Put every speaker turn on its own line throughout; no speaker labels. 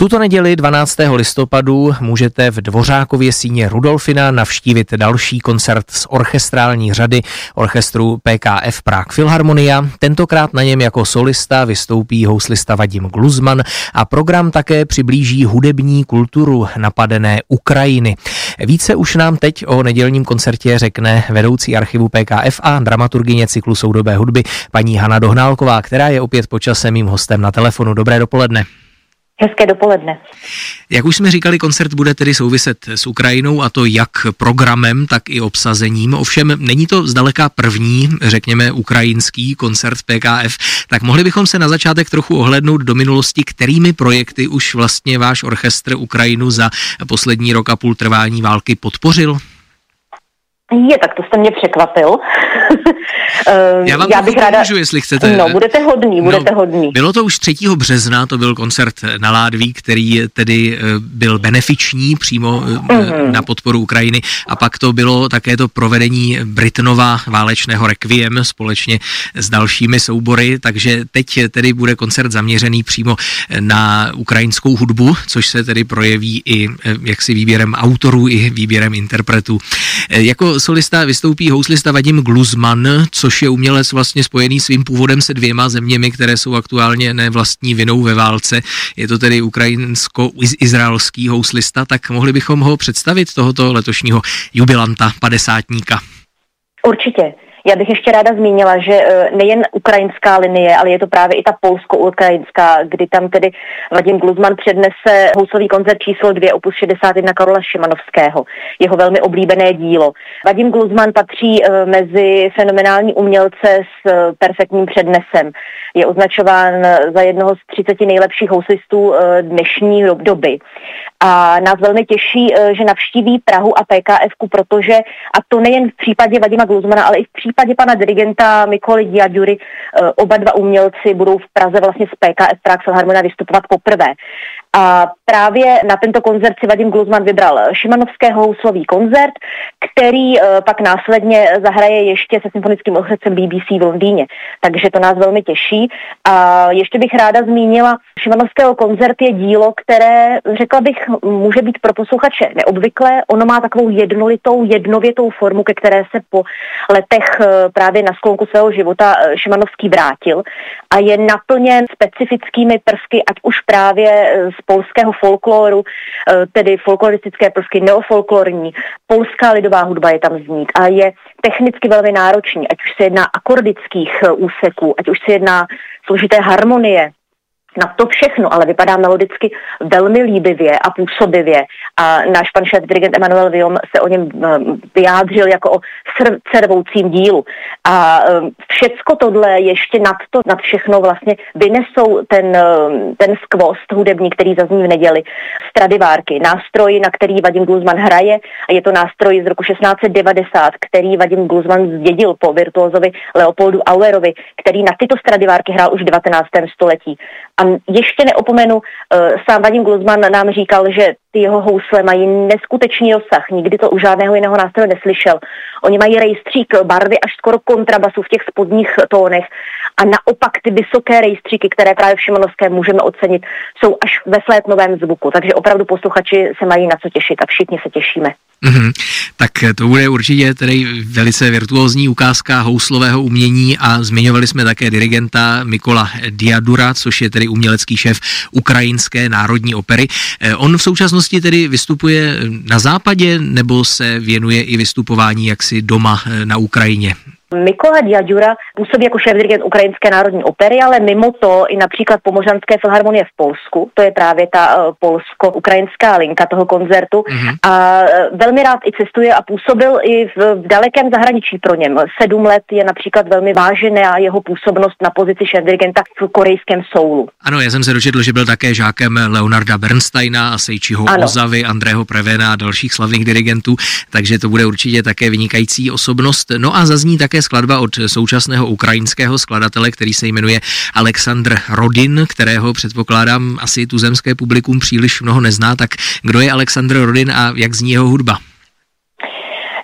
Tuto neděli 12. listopadu můžete v Dvořákově síně Rudolfina navštívit další koncert z orchestrální řady orchestru PKF Prague Philharmonia. Tentokrát na něm jako solista vystoupí houslista Vadim Gluzman a program také přiblíží hudební kulturu napadené Ukrajiny. Více už nám teď o nedělním koncertě řekne vedoucí archivu PKF a dramaturgině cyklu soudobé hudby paní Hana Dohnálková, která je opět počasem mým hostem na telefonu. Dobré dopoledne.
Hezké dopoledne.
Jak už jsme říkali, koncert bude tedy souviset s Ukrajinou a to jak programem, tak i obsazením. Ovšem není to zdaleka první, řekněme, ukrajinský koncert PKF, tak mohli bychom se na začátek trochu ohlednout do minulosti, kterými projekty už vlastně váš orchestr Ukrajinu za poslední rok a půl trvání války podpořil?
Je, tak to jste mě překvapil.
Já vám Já bych ráda... Můžu, jestli chcete.
No, budete hodný, no, budete no, hodný.
Bylo to už 3. března, to byl koncert na Ládví, který tedy eh, byl benefiční přímo mm-hmm. na podporu Ukrajiny a pak to bylo také to provedení Britnova válečného requiem společně s dalšími soubory, takže teď tedy bude koncert zaměřený přímo na ukrajinskou hudbu, což se tedy projeví i jaksi výběrem autorů, i výběrem interpretů. Jako solista vystoupí houslista Vadim Gluzman, což je umělec vlastně spojený svým původem se dvěma zeměmi, které jsou aktuálně nevlastní vinou ve válce. Je to tedy ukrajinsko-izraelský houslista, tak mohli bychom ho představit, tohoto letošního jubilanta, padesátníka.
Určitě. Já bych ještě ráda zmínila, že e, nejen ukrajinská linie, ale je to právě i ta polsko-ukrajinská, kdy tam tedy Vadim Gluzman přednese houslový koncert číslo 2 opus 61 Karola Šimanovského, jeho velmi oblíbené dílo. Vadim Gluzman patří e, mezi fenomenální umělce s e, perfektním přednesem. Je označován za jednoho z 30 nejlepších houslistů dnešní doby. A nás velmi těší, že navštíví Prahu a PKF, protože, a to nejen v případě Vadima Gluzmana, ale i v případě případě pana dirigenta Mikoly Diadury eh, oba dva umělci budou v Praze vlastně z PKF Prague Philharmonia vystupovat poprvé. A právě na tento koncert si Vadim Gluzman vybral Šimanovského houslový koncert, který uh, pak následně zahraje ještě se symfonickým orchestrem BBC v Londýně. Takže to nás velmi těší. A ještě bych ráda zmínila, Šimanovského koncert je dílo, které, řekla bych, může být pro posluchače neobvyklé. Ono má takovou jednolitou, jednovětou formu, ke které se po letech uh, právě na sklonku svého života uh, Šimanovský vrátil a je naplněn specifickými prvky, ať už právě z polského folkloru, eh, tedy folkloristické prvky neofolklorní. Polská lidová hudba je tam znít a je technicky velmi náročný, ať už se jedná akordických eh, úseků, ať už se jedná složité harmonie, na to všechno, ale vypadá melodicky velmi líbivě a působivě. A náš pan šéf dirigent Emanuel Viom se o něm eh, vyjádřil jako o srdcervoucím dílu. A eh, všecko tohle ještě nad to, nad všechno vlastně vynesou ten, eh, ten skvost hudební, který zazní v neděli. Stradivárky, nástroj, na který Vadim Gluzman hraje a je to nástroj z roku 1690, který Vadim Gluzman zdědil po virtuozovi Leopoldu Auerovi, který na tyto Stradivárky hrál už v 19. století. A ještě neopomenu, uh, sám Vadim Gluzman nám říkal, že ty jeho housle mají neskutečný rozsah, nikdy to u žádného jiného nástroje neslyšel. Oni mají rejstřík barvy až skoro kontrabasu v těch spodních tónech a naopak ty vysoké rejstříky, které právě v Šimanovské můžeme ocenit, jsou až ve flétnovém zvuku. Takže opravdu posluchači se mají na co těšit a všichni se těšíme.
Mm-hmm. Tak to bude určitě tedy velice virtuózní ukázka houslového umění a zmiňovali jsme také dirigenta Mikola Diadura, což je tedy umělecký šéf Ukrajinské národní opery. Eh, on v současnosti tedy vystupuje na západě nebo se věnuje i vystupování jaksi doma eh, na Ukrajině?
Mikola Diadura působí jako šéf dirigent Ukrajinské národní opery, ale mimo to i například Pomořanské filharmonie v Polsku, to je právě ta uh, polsko-ukrajinská linka toho koncertu mm-hmm. a uh, velmi rád i cestuje a působil i v, v dalekém zahraničí pro něm. Sedm let je například velmi vážená jeho působnost na pozici šéf dirigenta v korejském Soulu.
Ano, já jsem se dočetl, že byl také žákem Leonarda Bernsteina a Seichiho Ozavy, Andrého Prevena a dalších slavných dirigentů, takže to bude určitě také vynikající osobnost. No a zazní také také skladba od současného ukrajinského skladatele, který se jmenuje Aleksandr Rodin, kterého předpokládám asi tuzemské publikum příliš mnoho nezná. Tak kdo je Aleksandr Rodin a jak zní jeho hudba?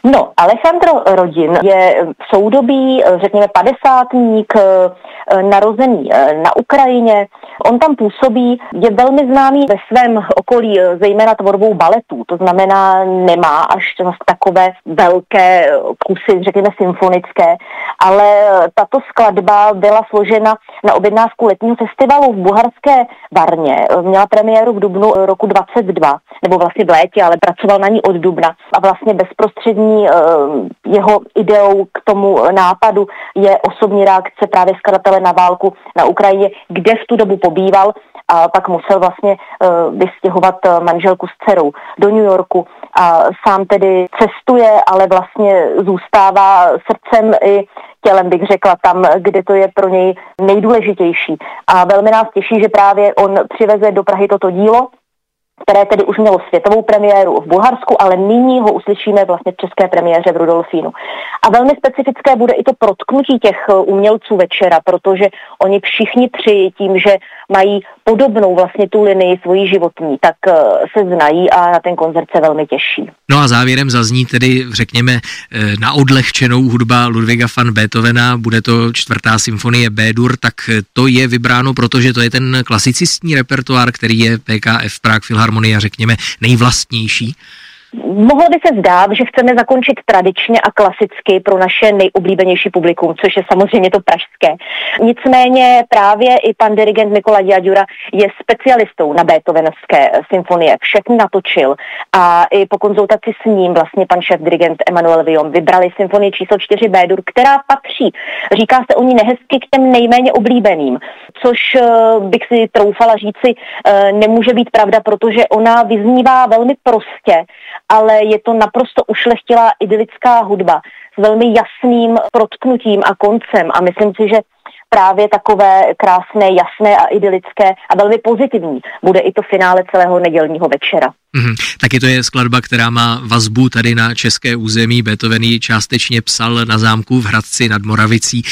No, Alejandro Rodin je soudobý, řekněme, padesátník, eh, narozený eh, na Ukrajině. On tam působí, je velmi známý ve svém okolí, eh, zejména tvorbou baletů. To znamená, nemá až takové velké kusy, řekněme, symfonické, ale tato skladba byla složena na objednávku letního festivalu v bulharské Varně. Měla premiéru v dubnu roku 22, nebo vlastně v létě, ale pracoval na ní od dubna. A vlastně bezprostřední eh, jeho ideou k tomu nápadu je osobní reakce právě skladatele na válku na Ukrajině, kde v tu dobu pobýval a pak musel vlastně uh, vystěhovat manželku s dcerou do New Yorku a sám tedy cestuje, ale vlastně zůstává srdcem i tělem, bych řekla, tam, kde to je pro něj nejdůležitější. A velmi nás těší, že právě on přiveze do Prahy toto dílo, které tedy už mělo světovou premiéru v Bulharsku, ale nyní ho uslyšíme vlastně v české premiéře v Rudolfínu. A velmi specifické bude i to protknutí těch eh, umělců večera, protože oni všichni tři tím, že mají podobnou vlastně tu linii svojí životní, tak eh, se znají a na ten koncert se velmi těší.
No a závěrem zazní tedy, řekněme, eh, na odlehčenou hudba Ludviga van Beethovena, bude to čtvrtá symfonie B-dur, tak to je vybráno, protože to je ten klasicistní repertoár, který je PKF Prague Philharmonia, řekněme, nejvlastnější.
Mohlo by se zdát, že chceme zakončit tradičně a klasicky pro naše nejoblíbenější publikum, což je samozřejmě to pražské. Nicméně právě i pan dirigent Mikola Diadura je specialistou na Beethovenovské symfonie. Všechny natočil a i po konzultaci s ním vlastně pan šéf dirigent Emanuel Vion vybrali symfonii číslo 4 B-dur, která patří, říká se o ní nehezky k těm nejméně oblíbeným, což eh, bych si troufala říci, eh, nemůže být pravda, protože ona vyznívá velmi prostě ale je to naprosto ušlechtilá idylická hudba s velmi jasným protknutím a koncem a myslím si, že právě takové krásné, jasné a idylické a velmi pozitivní bude i to finále celého nedělního večera.
Mm-hmm. Taky to je skladba, která má vazbu tady na české území. Beethoven ji částečně psal na zámku v Hradci nad Moravicí.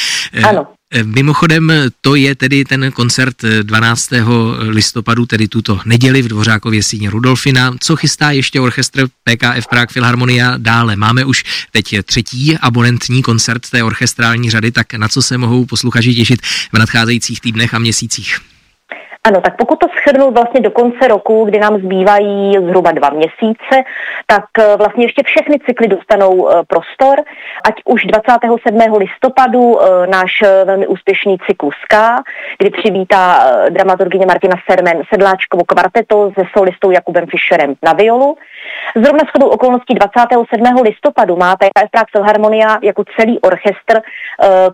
Ano.
Eh, mimochodem, to je tedy ten koncert 12. listopadu, tedy tuto neděli v Dvořákově síně Rudolfina. Co chystá ještě orchestr PKF Prague Philharmonia dále? Máme už teď třetí abonentní koncert té orchestrální řady, tak na co se mohou posluchači těšit v nadcházejících týdnech a měsících?
Ano, tak pokud to schrnu vlastně do konce roku, kdy nám zbývají zhruba dva měsíce, tak eh, vlastně ještě všechny cykly dostanou eh, prostor, ať už 27. listopadu eh, náš velmi úspěšný cyklus K, kdy přivítá dramaturgině Martina Sermen sedláčkovou kvarteto se solistou Jakubem Fischerem na violu. Zrovna shodou okolností 27. listopadu má PKF Prague Philharmonia jako celý orchestr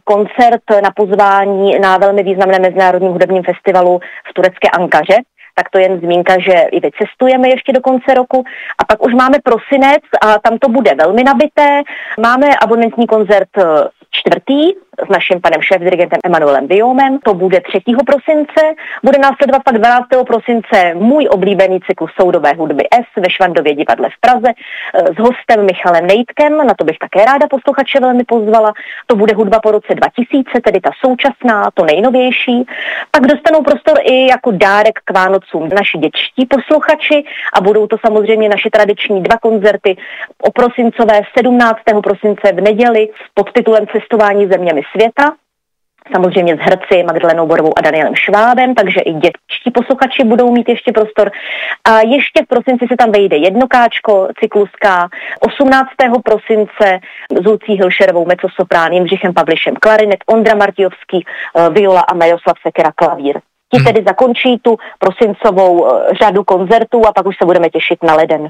koncert na pozvání na velmi významném mezinárodním hudebním festivalu v turecké Ankaře, tak to jen zmínka, že i vycestujeme ještě do konce roku. A pak už máme prosinec a tam to bude velmi nabité. Máme abonentní koncert eh, čtvrtý s naším panem šéf-dirigentem Emanuelem Biomem. To bude 3. prosince. Bude následovat pak 12. prosince můj oblíbený cyklus soudové hudby S ve Švandově divadle v Praze eh, s hostem Michalem Nejtkem. Na to bych také ráda posluchače velmi pozvala. To bude hudba po roce 2000, tedy ta současná, to nejnovější. Pak dostanou prostor i jako dárek k Vánocům naši dětští posluchači a budou to samozřejmě naše tradiční dva koncerty o prosincové 17. prosince v neděli s podtitulem Cestování zeměmi světa, samozřejmě s herci Magdalenou Borovou a Danielem Švábem, takže i dětští posluchači budou mít ještě prostor. A ještě v prosinci se tam vejde jednokáčko cykluska, 18. prosince Lucí Hilšerovou mecosoprán, Jindřichem Pavlišem klarinet, Ondra Martijovský, eh, viola a Majoslav Sekera klavír. Ti hmm. tedy zakončí tu prosincovou eh, řadu koncertů a pak už se budeme těšit na leden.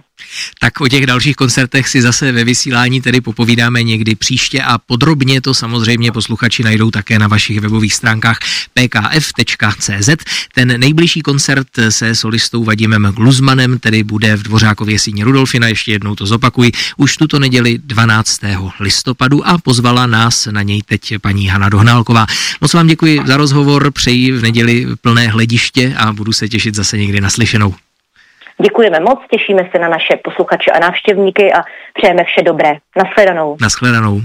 Tak o těch dalších koncertech si zase ve vysílání tedy popovídáme někdy příště a podrobně to samozřejmě posluchači najdou také na vašich webových stránkách pkf.cz. Ten nejbližší koncert se solistou Vadimem Gluzmanem tedy bude v Dvořákově síně Rudolfina, ještě jednou to zopakuji, už tuto neděli 12. listopadu a pozvala nás na něj teď paní Hana Dohnálková. Moc vám děkuji za rozhovor, přeji v neděli plné hlediště a budu se těšit zase někdy naslyšenou.
Děkujeme moc, těšíme se na naše posluchače a návštěvníky a přejeme vše dobré. Naschledanou.
Naschledanou.